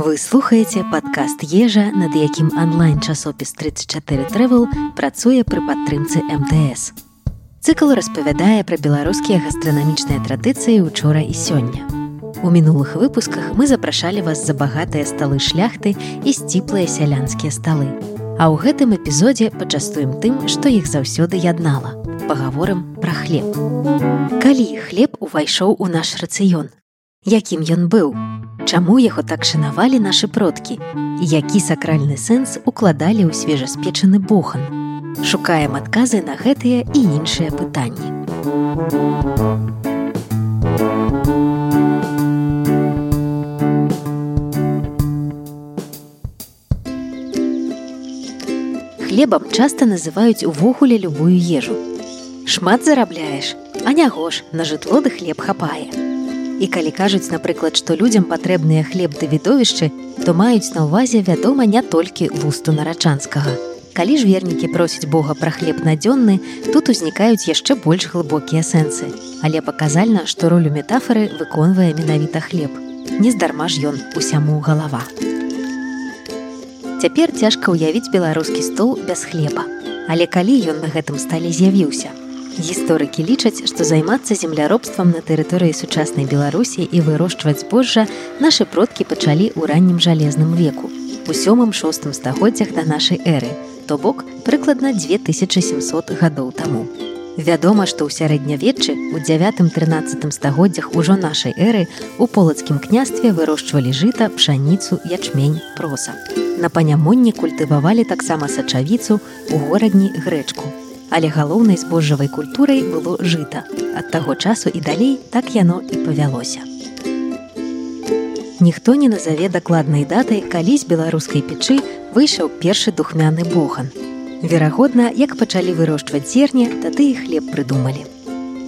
Вы слухаеце падкаст ежа, над якім онлайн-часопіс 34 трэвел працуе пры падтрымцы МТС. Цыкл распавядае пра беларускія гастранамічныя традыцыі учора і сёння. У мінулых выпусках мы запрашалі вас за багатыя сталы шляхты і сціплыя сялянскія сталы. А ў гэтым эпізодзе пачастуем тым, што іх заўсёды яднала. Пагаворым пра хлеб. Калі хлеб увайшоў у наш рацыён, якім ён быў, Чаму яго так шанавалі нашы продкі? Які сакральны сэнс укладалі ў свежаспечаны бохан? Шукаем адказы на гэтыя і іншыя пытанні. Хлебам часта называюць увогуле любую ежу. Шмат зарабляеш, а нягош на жытло ды хлеб хапае. І калі кажуць, напрыклад, што людзям патрэбныя хлеб ды відовішчы, то маюць на ўвазе, вядома, не толькі вусту нарачанскага. Калі ж вернікі просяць Бога пра хлеб надзённы, тут узнікаюць яшчэ больш глыбокія сэнсы. Але паказальна, што ролю метафары выконвае менавіта хлеб. Нездарма ж ён усяму галава. Цяпер цяжка ўявіць беларускі стол без хлеба. Але калі ён на гэтым стале з'явіўся, Гісторыкі лічаць, што займацца земляробствам на тэрыторыі сучаснай Беларусі і вырошчваць збожжа нашы продкі пачалі ў раннім жалезным веку. У сёмым шостым стагоддзях да нашай эры, то бок прыкладна 2700 гадоў таму. Вядома, што ў сярэднявеччы у 9-13 стагоддзях ужо нашай эры у полацкім княстве вырошчвалі жыта, пшаніцу, ячмень, проса. На панямонні культывавалі таксама сачавіцу у горадні грэчку але галоўнай збожжавай культурай было жыта. Ад таго часу і далей так яно і павялося. Ніхто не назаве дакладнай датай, калі з беларускай печы выйшаў першы духмяны бохан. Верагодна, як пачалі вырошчваць зерне, тады і хлеб прыдумалі.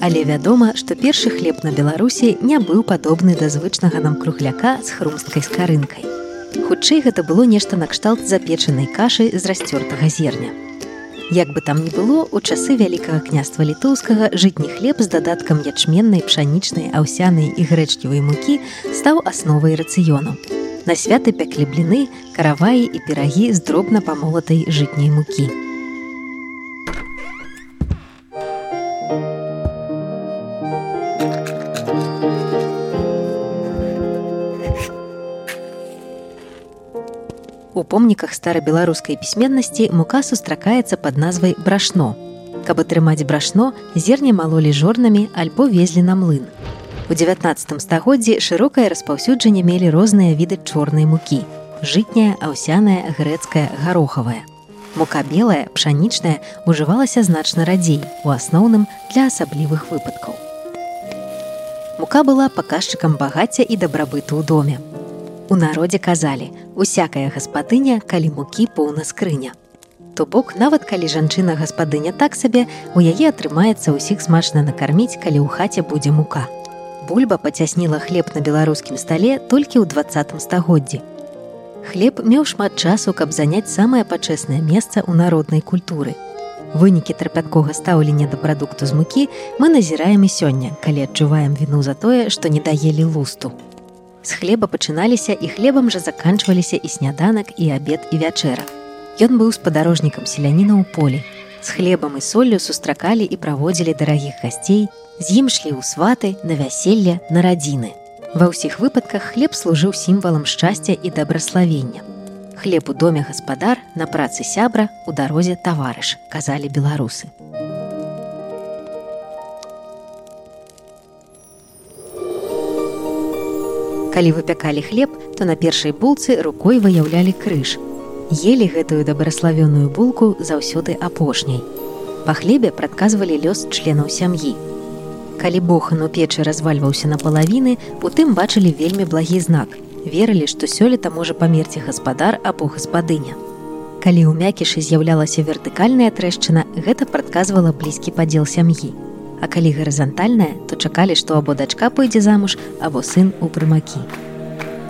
Але вядома, што першы хлеб на Беларусі не быў падобны да звычнага нам кругляка з хрумсткай скарынкай. Хутчэй гэта было нешта накшталт запечанай кашы з расцёртага зерня. Як бы там ні было, у часы вялікага княства літоўскага жытні хлеб з дадаткам ячменнай, пшанічнай, аўсянай і грэчлівай мукі стаў асновай рацыёну. На святы пяклі бліны, караваі і перагі з дробна памолатай жытняй мукі. Помніках старабеларускай пісьменнасці мука сустракаецца пад назвай брашно. Каб атрымаць брашно, зерне малолі жорнамі альбо везлі на млын. У 19 стагоддзі шырокае распаўсюджанне мелі розныя віды чорнай мукі: жытняя, аўсяная, грэцкая, гарохавая. Мука белая, пшанічная ужывалася значна радзей, у асноўным для асаблівых выпадкаў. Мука была паказчыкам багацця і дабрабыту ў доме. У народзе казалі: усякая гаспадыня, калі мукі поўна скрыня. То бок, нават калі жанчына гаспадыня так сабе, у яе атрымаецца ўсіх смачна накарміць, калі ў хаце будзе мука. Бульба пацясніла хлеб на беларускім стале толькі ў двадцатым стагоддзі. Хлеб меў шмат часу, каб заняць самае пачэснае месца ў народнай культуры. Вынікі трапяткога стаўлення да прадукту з мукі мы назіраем і сёння, калі адчуваем віну за тое, што не даелі лусту. З хлеба пачыналіся і хлебам жа заканчваліся і сняданак і абед і вячэра. Ён быў спадарожнікам селяніна ў полі. З хлебам і соллю сустракалі і праводзілі дарагіх гасцей, з ім шлі ў сваты, на вяселле, на радзіны. Ва ўсіх выпадках хлеб служыў сімвалам шчасця і дабраславення. Хлеб у доме гаспадар, на працы сябра, у дарозе таварыш, казалі беларусы. Калі выпякалі хлеб, то на першай булцы рукой выяўлялі крыж. Елі гэтую дабраславёную булку заўсёды апошняй. Па хлебе прадказвалі лёс членаў сям'і. Калі бохан у печы развальваўся на палавіны, у тым бачылі вельмі благі знак. Верылі, што сёлета можа памерці гаспадар або гаспадыня. Калі ў мякішы з'яўлялася вертыкальная трэшчына, гэта прадказвала блізкі падзел сям'і. А калі гарызантальная, то чакалі, што або дачка пойдзе замуж, або сын у прымакі.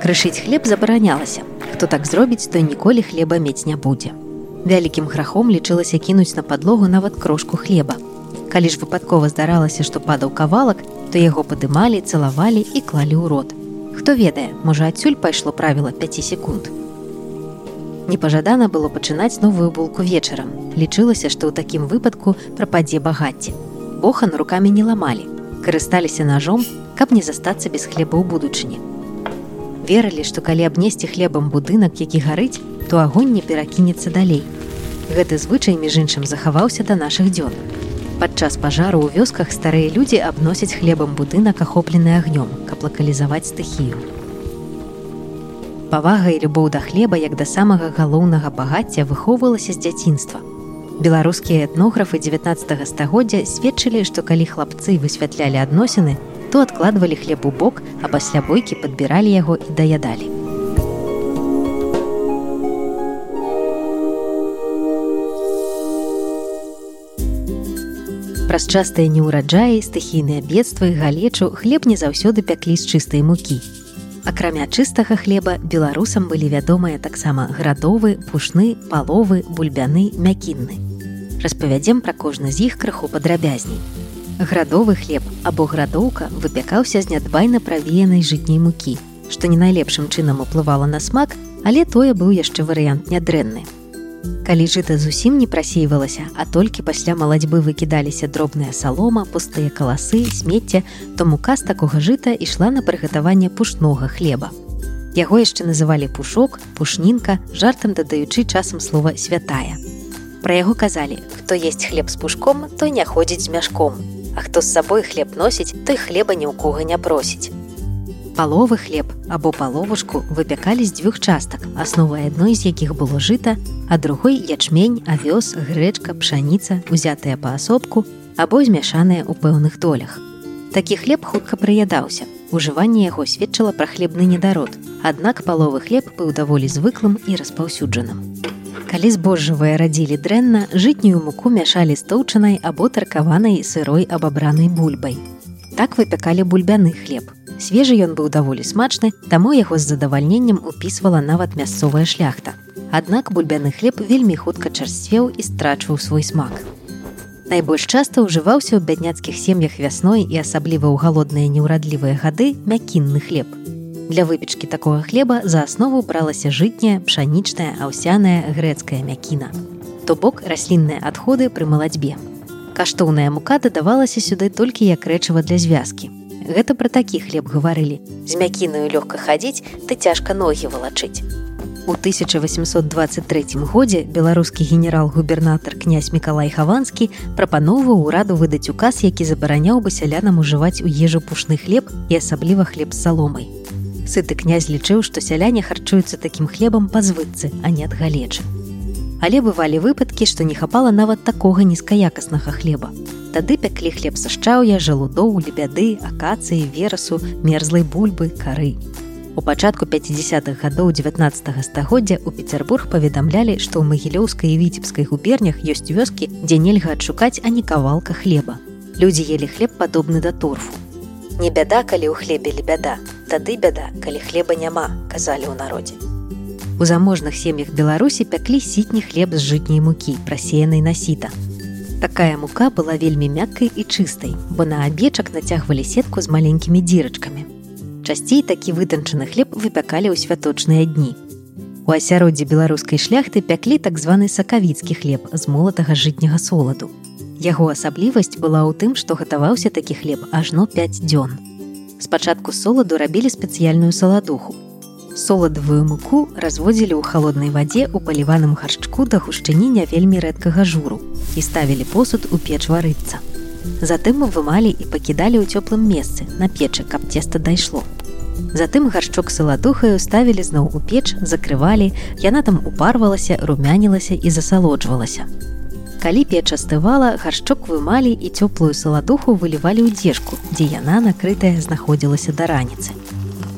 Крышыць хлеб забаранялася. Хто так зробіць, то ніколі хлеба мець не будзе. Вялікім грахом лічылася кінуць на падлогу нават крошку хлеба. Калі ж выпадкова здаралася, што падаў кавалак, то яго падымалі, цалавалі і клалі ў рот. Хто ведае, можа адсюль пайшло правіла 5 секунд. Непажадана было пачынаць новую булку вечарам. Лічылася, што ў такім выпадку прападзе багацце. Бохан рукамі не ламалі, карысталіся ножом, каб не застацца без хлеба ў будучыні. Верылі, што калі абнесці хлебам будынак, які гарыць, то агонь не перакінецца далей. Гэты звычай між іншым захаваўся да нашых дзён. Падчас пажару ў вёсках старыя людзі абносяць хлебам будынак ахоплены агнём, каб лакалізаваць стыхію. Павага і любоў да хлеба як да самага галоўнага багацця выхоўвалася з дзяцінства. Беларускія этнографы 19 стагоддзя сведчылі, што калі хлапцы высвятлялі адносіны, то адкладвалі хлеб у бок, а пасля бойкі падбіралі яго і даядалі. Праз частыя неўраджаі, стыхійныя бедствы, галечу хлеб не заўсёды пяклі з чыстай мукі. Акрамя чыстага хлеба беларусам былі вядомыя таксама градовы, пушны, паловы, бульбяны, мякінны. Распавядзем пра кожны з іх крыху падрабязней. Градовы хлеб або градоўка выпякаўся з нядбайна правеянай жытняй мукі, што не найлепшым чынам уплывала на смак, але тое быў яшчэ варыянт нядрэнны. Калі жыта зусім не прасейвалася, а толькі пасля маладзьбы выкідаліся дробная салома, пустыя каласы, смецце, то мука з такога жыта ішла на прыгатаванне пушнога хлеба. Яго яшчэ называлі пушок, пушнінка, жартам дадаючы часам слова святая. Пра яго казалі: хто есть хлеб з пушком, той не ходзіць з мяшком. А хто з сабой хлеб носіць, той хлеба ні ў кого не просіць. Паловы хлеб або паловушку выпякалі з дзвюх частак, асновай адной з якіх было жыта, а другой ячмень, авёс, грэчка, пшаніца, узятыя паасобку або змяшаныя ў пэўных долях. Такі хлеб хутка прыядаўся. Ужыванне яго сведчыла пра хлебны недарод. Аднак паловы хлеб быў даволі звыклым і распаўсюджаным. Калі збожжавыя радзілі дрэнна, жытнюю муку мяшалі з тоўчанай або таркаванай сырой абабранай бульбай. Так выпякалі бульбяны хлеб, Свежы ён быў даволі смачны, таму яго з задавальненнем упісвала нават мясцовая шляхта. Аднак бульбяны хлеб вельмі хутка чарсцвеў і страчваў свой смак. Найбольш часта ўжываўся ў бядняцкіх сем'ях вясной і асабліва ў галодныя неўрадлівыя гады мякінны хлеб. Для выпечкі такога хлеба за аснову бралася жытняя, пшанічная, аўсяная грэцкая мякіна. То бок раслінныя адходы пры малацьбе. Каштоўная мука дадавалася сюды толькі як рэчыва для звязкі. Гэта пра такі хлеб гаварылі. З мякінаю лёгка хадзіць, ты цяжка ногі валачыць. У 1823 годзе беларускі генерал-губернатар князь Миколай Хаванскі прапаноўваў ураду выдаць указ, які забараняў бы сялянам ужываць у ежу пушны хлеб і асабліва хлеб з саломай. Сыты князь лічыў, што сяляне харчуюцца такім хлебам па звыцы, а не ад галечы. Але бывалі выпадкі, што не хапала нават такога нізкаякаснага хлеба. Тады пяклі хлеб са шчаўя, жалудоў, лебяды, акацыі, верасу, мерзлай бульбы, кары. У пачатку 50-х гадоў 19 стагоддзя ў Петербург паведамлялі, што ў магілёўскай і віцебскай губернях ёсць вёскі, дзе нельга адшукаць ані кавалка хлеба. Людзі елі хлеб падобны да торфу. Не бяда, калі ў хлебе лебяда, тады бяда, калі хлеба няма, казалі ў народзе. У заможных сем'ях Беларусі пяклі сітні хлеб з жытняй мукі, прасеянай на сіта. Такая мука была вельмі мяккай і чыстай, бо на абечак нацягвалі сетку з маленькімі дзірачкамі. Часцей такі вытанчаны хлеб выпякалі ў святочныя дні. У асяроддзі беларускай шляхты пяклі так званы сакавіцкі хлеб з молатага жытняга соладу. Яго асаблівасць была ў тым, што гатаваўся такі хлеб ажно 5 дзён. Спачатку соладу рабілі спецыяльную саладуху, Соладавую муку разводзілі ў халоднай вадзе ў паліваным гаршчку да гушчыні не вельмі рэдкага журу і ставілі посуд у печ варыцца. Затым вымалі і пакідалі ў цёплым месцы на печы, каб цеста дайшло. Затым гаршчок саладухаю ставілі зноў у печ, закрывалі, яна там упарвалася, румянілася і засалоджвалася. Калі печ астывала, гаршчок вымалі і цёплую саладуху вылівалі ў дзежку, дзе яна накрытая знаходзілася да раніцы.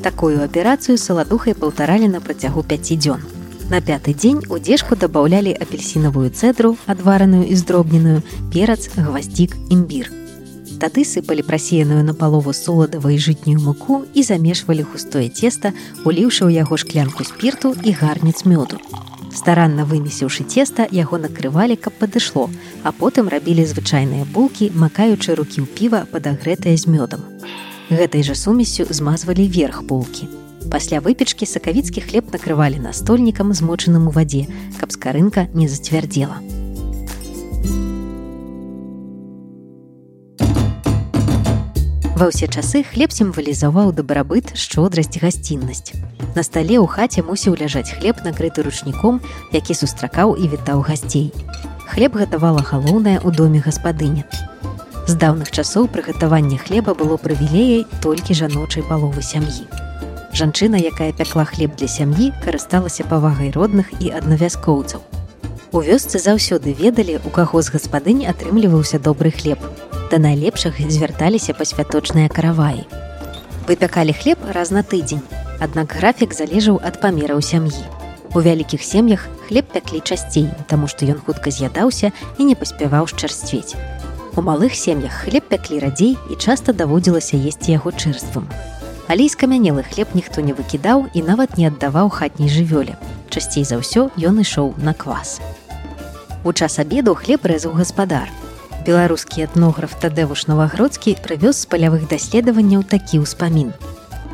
Такую аперацыю саладухай паўтаралі на працягу 5 дзён. На пяты дзень у дзежку дабаўлялі апельсінавую цэдру, адвараную і здробненую, перац, гваздзік, імбір. Тады сыпалі прасеяную на палову соладавай жытнюю муку і замешвалі густое цеста, уліўшы ў яго шклянку спірту і гарніц мёду. Старанна вымесіўшы цеста, яго накрывалі, каб падышло, а потым рабілі звычайныя булкі, макаючы рукі ў піва падагрэтае з мёдам. Гэтай жа сумесю змазвалі верх булкі. Пасля выпечкі сакавіцкі хлеб накрывалі настольнікам змочаным у вадзе, каб скарынка не зацвярдзела. Ва ўсе часы хлеб сімвалізаваў дабрабыт шчодрасць гасціннасць. На стале ў хаце мусіў ляжаць хлеб накрыты ручніком, які сустракаў і вітаў гасцей. Хлеб гатавала галоўнае ў доме гаспадыня. З даўных часоў прыгатаванне хлеба было прывілеяй толькі жаночай паловы сям'і. Жанчына, якая пякла хлеб для сям'і, карысталася павагай родных і аднавяскоўцаў. У вёсцы заўсёды ведалі, у каго з гаспадынь атрымліваўся добры хлеб. Да найлепшых звярталіся па святочныя караваі. Выпякалі хлеб раз на тыдзень, аднак графік залежаў ад памераў сям'і. У вялікіх сем'ях хлеб пяклі часцей, таму што ён хутка з'ядаўся і не паспяваў шчарсцвець. У малых сем'ях хлеб пяклі радзей і часта даводзілася есці яго чырствам. Але скамянелы хлеб ніхто не выкідаў і нават не аддаваў хатняй жывёле. Часцей за ўсё ён ішоў на квас. У час абеду хлеб рэзаў гаспадар. Беларускі этнограф Тадэвуш Навагродскі прывёз з палявых даследаванняў такі ўспамін.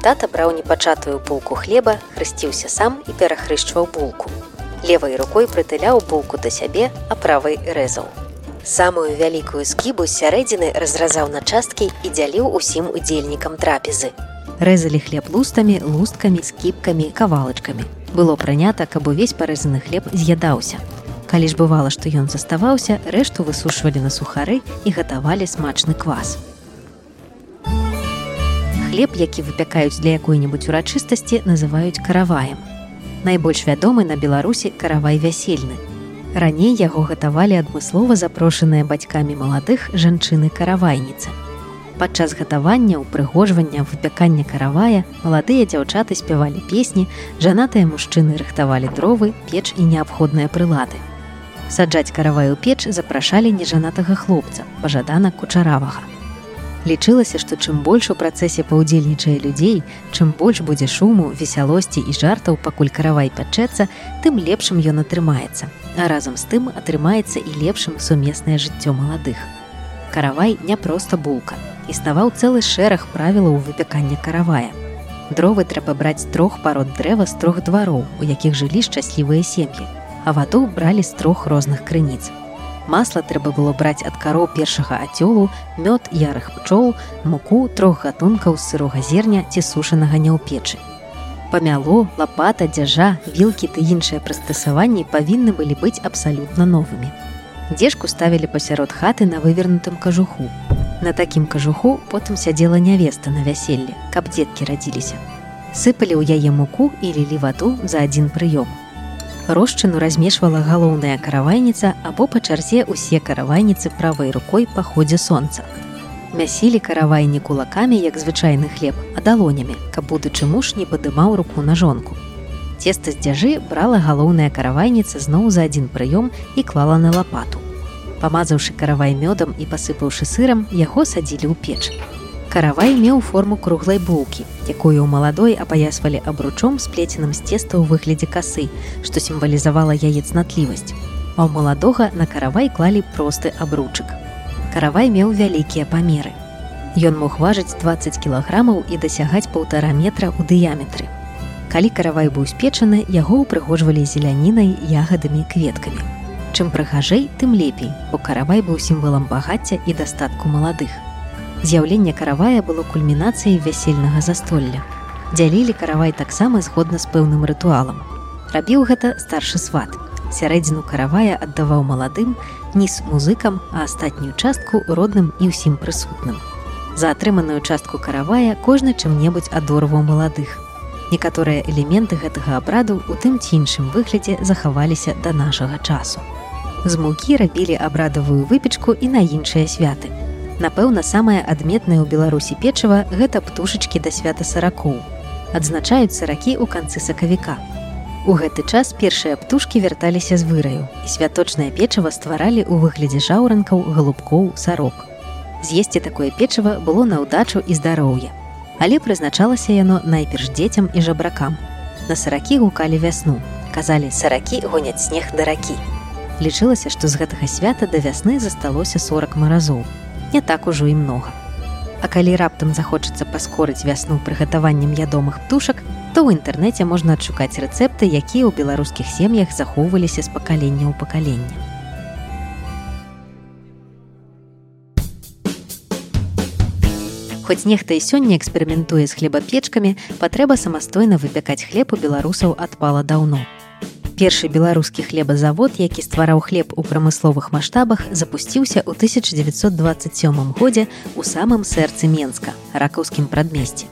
Тата браў непачатую булку хлеба, хрысціўся сам і перахрышчваў булку. Левай рукой прытыляў булку да сябе, а правай рэзаў. Самую вялікую скібу сярэдзіны разразаў на часткі і дзяліў усім удзельнікам трапезы. Рэзалі хлеб лустамі, лусткамі, скіпкамі, кавалачкамі. Было прынята, каб увесь парэзаны хлеб з'ядаўся. Калі ж бывала, што ён заставаўся, рэшту высушвалі на сухары і гатавалі смачны квас. Хлеб, які выпякаюць для якой-небудзь урачыстасці, называюць караваем. Найбольш вядомы на Беларусі каравай вясельны, Раней яго гатавалі адмыслова запрошаныя бацькамі маладых жанчыны каравайніцы. Падчас гатавання, упрыгожвання, выпякання каравая, маладыя дзяўчаты спявалі песні, жанатыя мужчыны рыхтавалі дровы, печ і неабходныя прылады. Саджаць караваю печ запрашалі нежанатага хлопца, пажадана кучаравага. Лічылася, што чым больш у працэсе паўдзельнічае людзей, чым больш будзе шуму, весялосці і жартаў, пакуль каравай пячэцца, тым лепшым ён атрымаецца. А разам з тым атрымаецца і лепшым сумеснае жыццё маладых. Каравай не проста булка. Існаваў цэлы шэраг правілаў выпякання каравая. Дровы трэба браць трох парод дрэва з трох двароў, у якіх жылі шчаслівыя сем'і, а ваду бралі з трох розных крыніц масла трэба было браць ад кароў першага ацёлу мёд ярых пчол муку трох гатункаў сырога зерня ці сушанага не ў печы. Памяло лапата дзяжа вілкі ты іншыя прыстасаванні павінны былі быць абсалютна новымі. Дзежку ставілі пасярод хаты на вывернутым кажуху. На такім кажуху потым сядзела нявеста на вяселле каб дзеткі радзіліся. Сыпалі ў яе муку і лілі ваду за адзін прыём рошчыну размешвала галоўная каравайніца або па чарзе ўсе каравайніцы правай рукой па ходзе сонца. Мясілі каравайні кулакамі, як звычайны хлеб, а далонямі, каб будучы муж не падымаў руку на жонку. Цеста з дзяжы брала галоўная каравайніца зноў за адзін прыём і клала на лапату. Памазаўшы каравай мёдам і пасыпаўшы сырам, яго садзілі ў печ. Каравай меў форму круглай булкі, якую ў маладой апаясвалі абручом сплеценым з цеста ў выглядзе касы, што сімвалізавала яе цнатлівасць. А ў маладога на каравай клалі просты абручык. Каравай меў вялікія памеры. Ён мог важыць 20 кілаграмаў і дасягаць паўтара метра ў дыяметры. Калі каравай быў спечаны, яго ўпрыгожвалі зелянінай, ягадамі, кветкамі. Чым прыгажэй, тым лепей, бо каравай быў сімвалам багацця і дастатку маладых. З'яўленне каравая было кульмінацыяй вясельнага застолля. Дзялілі каравай таксама згодна з пэўным рытуалам. Рабіў гэта старшы сват. Сярэдзіну каравая аддаваў маладым, ніз музыкам, а астатнюю частку родным і ўсім прысутным. За атрыманую частку каравая кожны чым-небудзь адорваў маладых. Некаторыя элементы гэтага абраду у тым ці іншым выглядзе захаваліся да нашага часу. З мукі рабілі абрадавую выпечку і на іншыя святы. Напэўна, самае адметнае ў Беларусі печыва гэта птушачкі да свята саракоў. Адзначаюць саракі ў канцы сакавіка. У гэты час першыя птушкі вярталіся з выраю і святочнае печыва стваралі ў выглядзе жаўранкаў, галубкоў, сарок. З'есці такое печыва было на ўдачу і здароўе. Але прызначалася яно найперш дзецям і жабракам. На саракі гукалі вясну. Казалі саракі гоняць снег да ракі. Лічылася, што з гэтага свята да вясны засталося 40 маразоў не так ужо і многа. А калі раптам захочацца паскорыць вясну прыгатаваннем ядомых птушак, то ў інтэрнэце можна адшукаць рэцэпты, якія ў беларускіх сем'ях захоўваліся з пакалення ў пакаленне. Хоць нехта і сёння эксперыментуе з хлебапечкамі, патрэба самастойна выпякаць хлеб у беларусаў адпала даўно першы беларускі хлебазавод які ствараў хлеб у прамысловых маштабах запусціўся ў 1927 годзе у самым сэрцы менска ракаўскім прадмесці.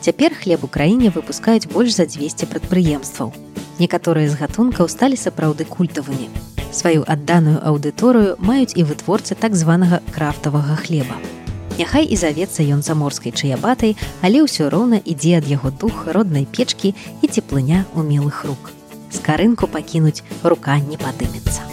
Цяпер хлеб у краіне выпускаюць больш за 200 прадпрыемстваў. Некаторыя з гатункаў сталі сапраўды культавымі. Сваю адданую аўдыторыю маюць і вытворцы так званага крафтавага хлеба. Няхай і завецца ён заморскай чаябатай, але ўсё роўна ідзе ад яго дух роднай печкі і цеплыня умелых рук скарынку пакінуць рука не падымецца